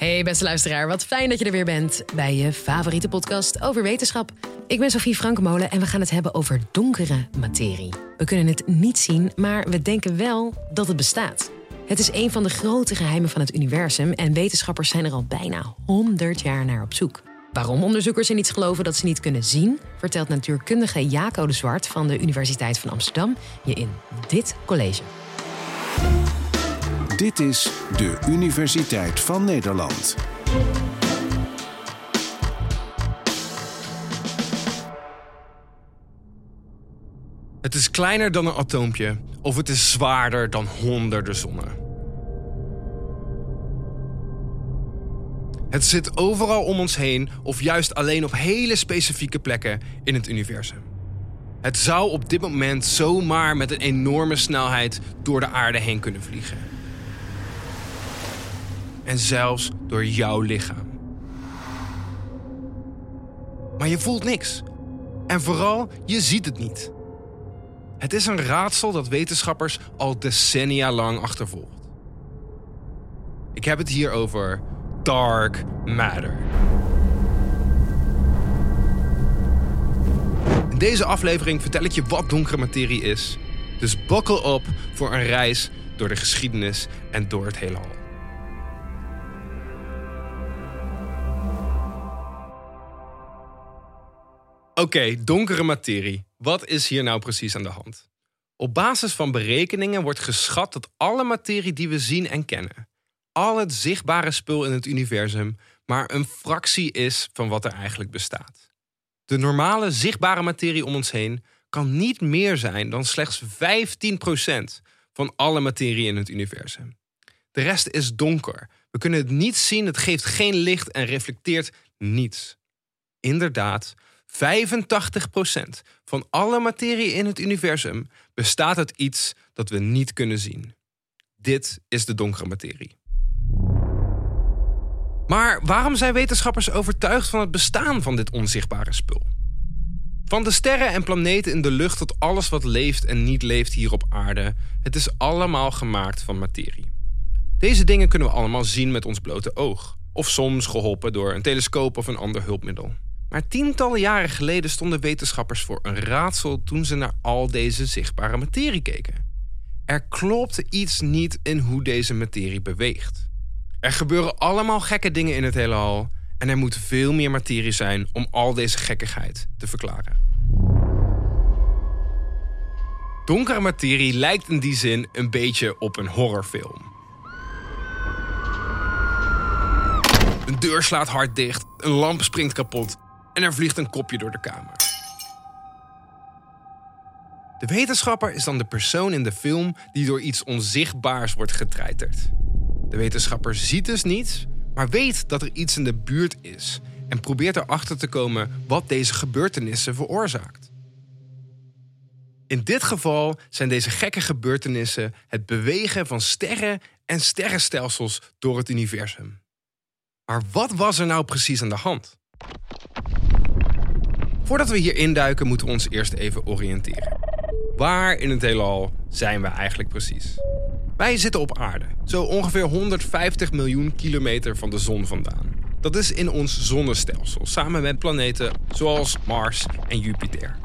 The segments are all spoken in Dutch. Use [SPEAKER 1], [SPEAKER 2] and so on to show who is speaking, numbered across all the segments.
[SPEAKER 1] Hey beste luisteraar, wat fijn dat je er weer bent bij je favoriete podcast over wetenschap. Ik ben Sofie Frankemolen en we gaan het hebben over donkere materie. We kunnen het niet zien, maar we denken wel dat het bestaat. Het is een van de grote geheimen van het universum en wetenschappers zijn er al bijna 100 jaar naar op zoek. Waarom onderzoekers in iets geloven dat ze niet kunnen zien, vertelt natuurkundige Jaco de Zwart van de Universiteit van Amsterdam je in dit college.
[SPEAKER 2] Dit is de Universiteit van Nederland.
[SPEAKER 3] Het is kleiner dan een atoompje of het is zwaarder dan honderden zonnen. Het zit overal om ons heen of juist alleen op hele specifieke plekken in het universum. Het zou op dit moment zomaar met een enorme snelheid door de aarde heen kunnen vliegen. En zelfs door jouw lichaam. Maar je voelt niks. En vooral, je ziet het niet. Het is een raadsel dat wetenschappers al decennia lang achtervolgt. Ik heb het hier over dark matter. In deze aflevering vertel ik je wat donkere materie is. Dus buckle op voor een reis door de geschiedenis en door het heelal. Oké, donkere materie. Wat is hier nou precies aan de hand? Op basis van berekeningen wordt geschat dat alle materie die we zien en kennen, al het zichtbare spul in het universum, maar een fractie is van wat er eigenlijk bestaat. De normale zichtbare materie om ons heen kan niet meer zijn dan slechts 15% van alle materie in het universum. De rest is donker. We kunnen het niet zien, het geeft geen licht en reflecteert niets. Inderdaad, 85% van alle materie in het universum bestaat uit iets dat we niet kunnen zien. Dit is de donkere materie. Maar waarom zijn wetenschappers overtuigd van het bestaan van dit onzichtbare spul? Van de sterren en planeten in de lucht tot alles wat leeft en niet leeft hier op aarde, het is allemaal gemaakt van materie. Deze dingen kunnen we allemaal zien met ons blote oog, of soms geholpen door een telescoop of een ander hulpmiddel. Maar tientallen jaren geleden stonden wetenschappers voor een raadsel toen ze naar al deze zichtbare materie keken. Er klopte iets niet in hoe deze materie beweegt. Er gebeuren allemaal gekke dingen in het heelal en er moet veel meer materie zijn om al deze gekkigheid te verklaren. Donkere materie lijkt in die zin een beetje op een horrorfilm. Een deur slaat hard dicht, een lamp springt kapot en er vliegt een kopje door de kamer. De wetenschapper is dan de persoon in de film die door iets onzichtbaars wordt getreiterd. De wetenschapper ziet dus niets, maar weet dat er iets in de buurt is en probeert erachter te komen wat deze gebeurtenissen veroorzaakt. In dit geval zijn deze gekke gebeurtenissen het bewegen van sterren en sterrenstelsels door het universum. Maar wat was er nou precies aan de hand? Voordat we hier induiken, moeten we ons eerst even oriënteren. Waar in het heelal zijn we eigenlijk precies? Wij zitten op aarde, zo ongeveer 150 miljoen kilometer van de zon vandaan. Dat is in ons zonnestelsel, samen met planeten zoals Mars en Jupiter.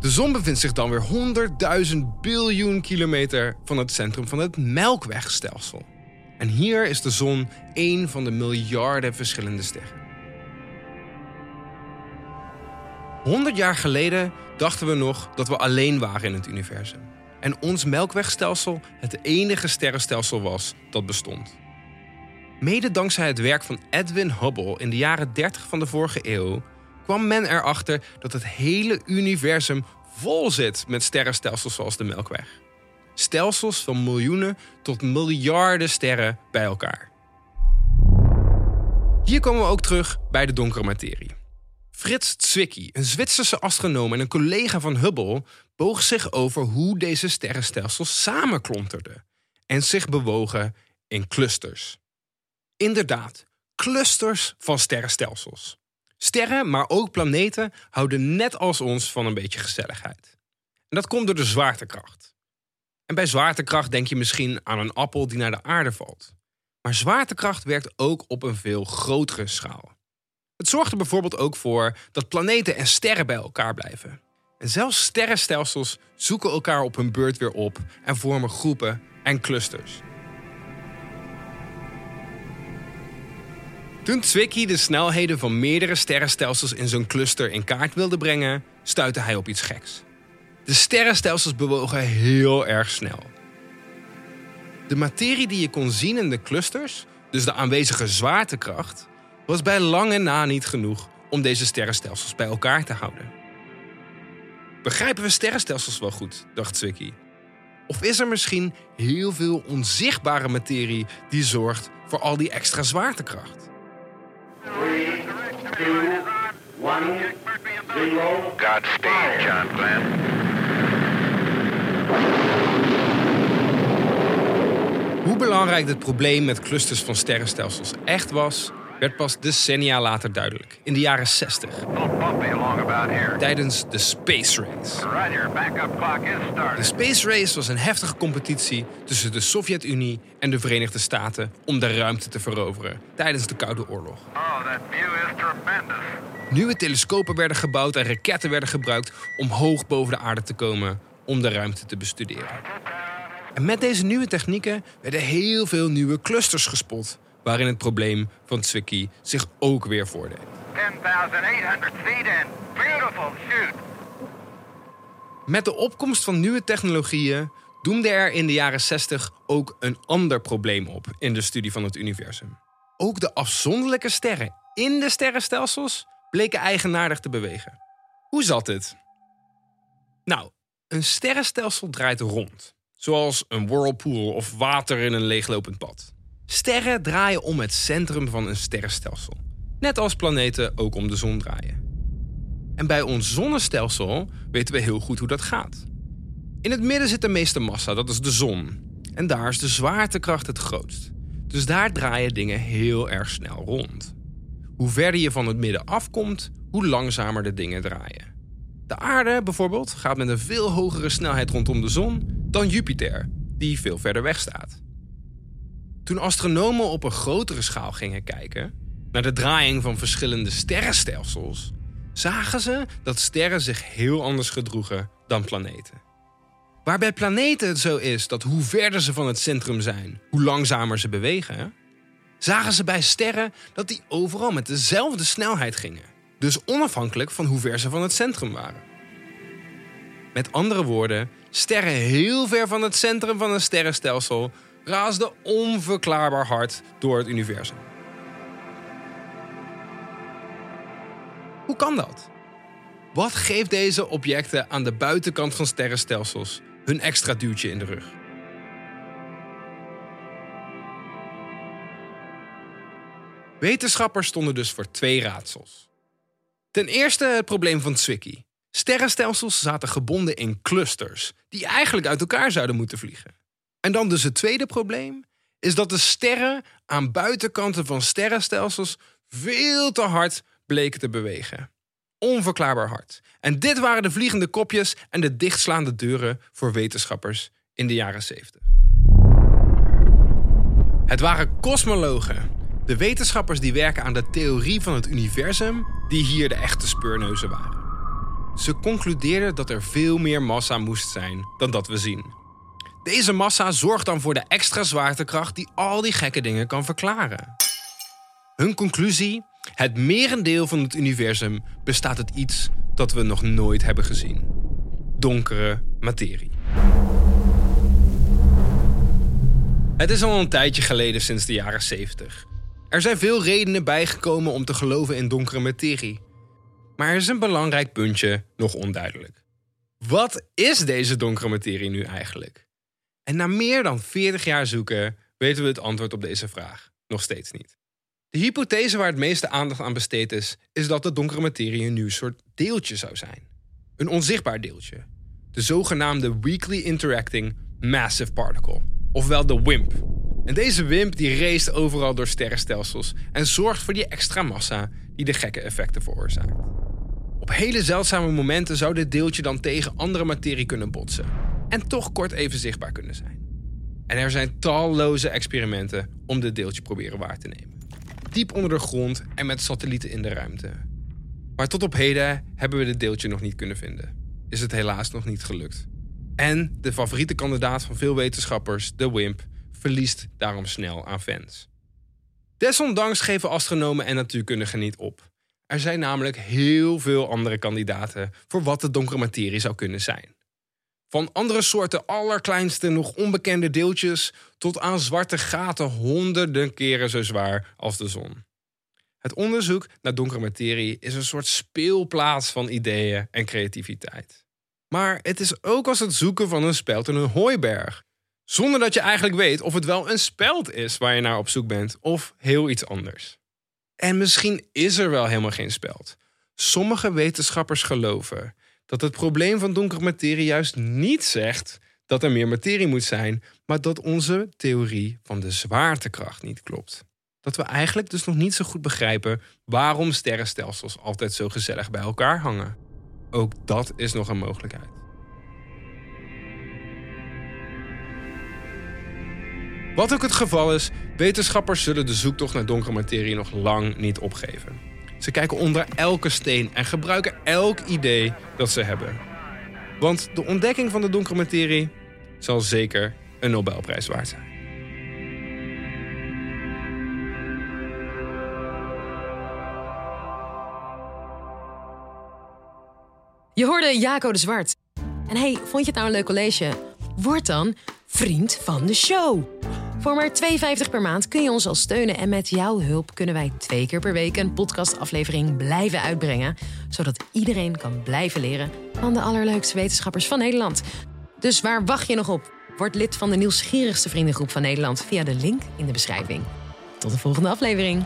[SPEAKER 3] De zon bevindt zich dan weer 100.000 biljoen kilometer van het centrum van het Melkwegstelsel. En hier is de zon één van de miljarden verschillende sterren. 100 jaar geleden dachten we nog dat we alleen waren in het universum. En ons Melkwegstelsel het enige sterrenstelsel was dat bestond. Mede dankzij het werk van Edwin Hubble in de jaren 30 van de vorige eeuw kwam men erachter dat het hele universum vol zit met sterrenstelsels zoals de Melkweg. Stelsels van miljoenen tot miljarden sterren bij elkaar. Hier komen we ook terug bij de donkere materie. Frits Zwicky, een Zwitserse astronoom en een collega van Hubble, boog zich over hoe deze sterrenstelsels samenklonterden en zich bewogen in clusters. Inderdaad, clusters van sterrenstelsels. Sterren, maar ook planeten houden net als ons van een beetje gezelligheid. En dat komt door de zwaartekracht. En bij zwaartekracht denk je misschien aan een appel die naar de aarde valt. Maar zwaartekracht werkt ook op een veel grotere schaal. Het zorgt er bijvoorbeeld ook voor dat planeten en sterren bij elkaar blijven. En zelfs sterrenstelsels zoeken elkaar op hun beurt weer op en vormen groepen en clusters. Toen Zwicky de snelheden van meerdere sterrenstelsels in zijn cluster in kaart wilde brengen, stuitte hij op iets geks. De sterrenstelsels bewogen heel erg snel. De materie die je kon zien in de clusters, dus de aanwezige zwaartekracht, was bij lange na niet genoeg om deze sterrenstelsels bij elkaar te houden. Begrijpen we sterrenstelsels wel goed, dacht Zwicky. Of is er misschien heel veel onzichtbare materie die zorgt voor al die extra zwaartekracht?
[SPEAKER 4] Godspeed, John Glenn.
[SPEAKER 3] Hoe belangrijk dit probleem met clusters van sterrenstelsels echt was, werd pas decennia later duidelijk, in de jaren 60,
[SPEAKER 4] A little bumpy along about here.
[SPEAKER 3] tijdens de Space Race. De. Space Race was een heftige competitie tussen de Sovjet-Unie en de Verenigde Staten om de ruimte te veroveren tijdens de Koude Oorlog. Nieuwe telescopen werden gebouwd en raketten werden gebruikt om hoog boven de aarde te komen om de ruimte te bestuderen. En met deze nieuwe technieken werden heel veel nieuwe clusters gespot, waarin het probleem van Zwicky zich ook weer voordeed.
[SPEAKER 4] 10,800 feet beautiful shoot.
[SPEAKER 3] Met de opkomst van nieuwe technologieën doemde er in de jaren 60 ook een ander probleem op in de studie van het universum. Ook de afzonderlijke sterren in de sterrenstelsels bleken eigenaardig te bewegen. Hoe zat dit? Nou, een sterrenstelsel draait rond, zoals een whirlpool of water in een leeglopend pad. Sterren draaien om het centrum van een sterrenstelsel, net als planeten ook om de zon draaien. En bij ons zonnestelsel weten we heel goed hoe dat gaat. In het midden zit de meeste massa, dat is de zon. En daar is de zwaartekracht het grootst. Dus daar draaien dingen heel erg snel rond. Hoe verder je van het midden afkomt, hoe langzamer de dingen draaien. De aarde bijvoorbeeld gaat met een veel hogere snelheid rondom de zon dan Jupiter, die veel verder weg staat. Toen astronomen op een grotere schaal gingen kijken naar de draaiing van verschillende sterrenstelsels, zagen ze dat sterren zich heel anders gedroegen dan planeten. Waar bij planeten het zo is dat hoe verder ze van het centrum zijn, hoe langzamer ze bewegen, zagen ze bij sterren dat die overal met dezelfde snelheid gingen. Dus onafhankelijk van hoe ver ze van het centrum waren. Met andere woorden, sterren heel ver van het centrum van een sterrenstelsel raasden onverklaarbaar hard door het universum. Hoe kan dat? Wat geeft deze objecten aan de buitenkant van sterrenstelsels hun extra duwtje in de rug? Wetenschappers stonden dus voor twee raadsels. Ten eerste het probleem van Zwicky. Sterrenstelsels zaten gebonden in clusters, die eigenlijk uit elkaar zouden moeten vliegen. En dan dus het tweede probleem, is dat de sterren aan buitenkanten van sterrenstelsels veel te hard bleken te bewegen. Onverklaarbaar hard. En dit waren de vliegende kopjes en de dichtslaande deuren voor wetenschappers in de jaren 70. Het waren kosmologen, de wetenschappers die werken aan de theorie van het universum, die hier de echte speurneuzen waren. Ze concludeerden dat er veel meer massa moest zijn dan dat we zien. Deze massa zorgt dan voor de extra zwaartekracht die al die gekke dingen kan verklaren. Hun conclusie: het merendeel van het universum bestaat uit iets dat we nog nooit hebben gezien: donkere materie. Het is al een tijdje geleden sinds de jaren 70. Er zijn veel redenen bijgekomen om te geloven in donkere materie. Maar er is een belangrijk puntje nog onduidelijk. Wat is deze donkere materie nu eigenlijk? En na meer dan 40 jaar zoeken weten we het antwoord op deze vraag nog steeds niet. De hypothese waar het meeste aandacht aan besteed is, is dat de donkere materie een nieuw soort deeltje zou zijn. Een onzichtbaar deeltje. De zogenaamde Weakly Interacting Massive Particle, ofwel de WIMP. En deze WIMP die race overal door sterrenstelsels en zorgt voor die extra massa die de gekke effecten veroorzaakt. Op hele zeldzame momenten zou dit deeltje dan tegen andere materie kunnen botsen en toch kort even zichtbaar kunnen zijn. En er zijn talloze experimenten om dit deeltje proberen waar te nemen. Diep onder de grond en met satellieten in de ruimte. Maar tot op heden hebben we dit deeltje nog niet kunnen vinden. Is het helaas nog niet gelukt. En de favoriete kandidaat van veel wetenschappers, de WIMP, verliest daarom snel aan fans. Desondanks geven astronomen en natuurkundigen niet op. Er zijn namelijk heel veel andere kandidaten voor wat de donkere materie zou kunnen zijn. Van andere soorten allerkleinste, nog onbekende deeltjes tot aan zwarte gaten honderden keren zo zwaar als de zon. Het onderzoek naar donkere materie is een soort speelplaats van ideeën en creativiteit. Maar het is ook als het zoeken van een speld in een hooiberg. Zonder dat je eigenlijk weet of het wel een speld is waar je naar op zoek bent of heel iets anders. En misschien is er wel helemaal geen speld. Sommige wetenschappers geloven dat het probleem van donkere materie juist niet zegt dat er meer materie moet zijn, maar dat onze theorie van de zwaartekracht niet klopt. Dat we eigenlijk dus nog niet zo goed begrijpen waarom sterrenstelsels altijd zo gezellig bij elkaar hangen. Ook dat is nog een mogelijkheid. Wat ook het geval is, wetenschappers zullen de zoektocht naar donkere materie nog lang niet opgeven. Ze kijken onder elke steen en gebruiken elk idee dat ze hebben. Want de ontdekking van de donkere materie zal zeker een Nobelprijs waard zijn.
[SPEAKER 1] Je hoorde Jaco de Zwart. En hey, vond je het nou een leuk college? Word dan vriend van de show. Voor maar 2,50 per maand kun je ons al steunen. En met jouw hulp kunnen wij twee keer per week een podcastaflevering blijven uitbrengen. Zodat iedereen kan blijven leren van de allerleukste wetenschappers van Nederland. Dus waar wacht je nog op? Word lid van de nieuwsgierigste vriendengroep van Nederland via de link in de beschrijving. Tot de volgende aflevering.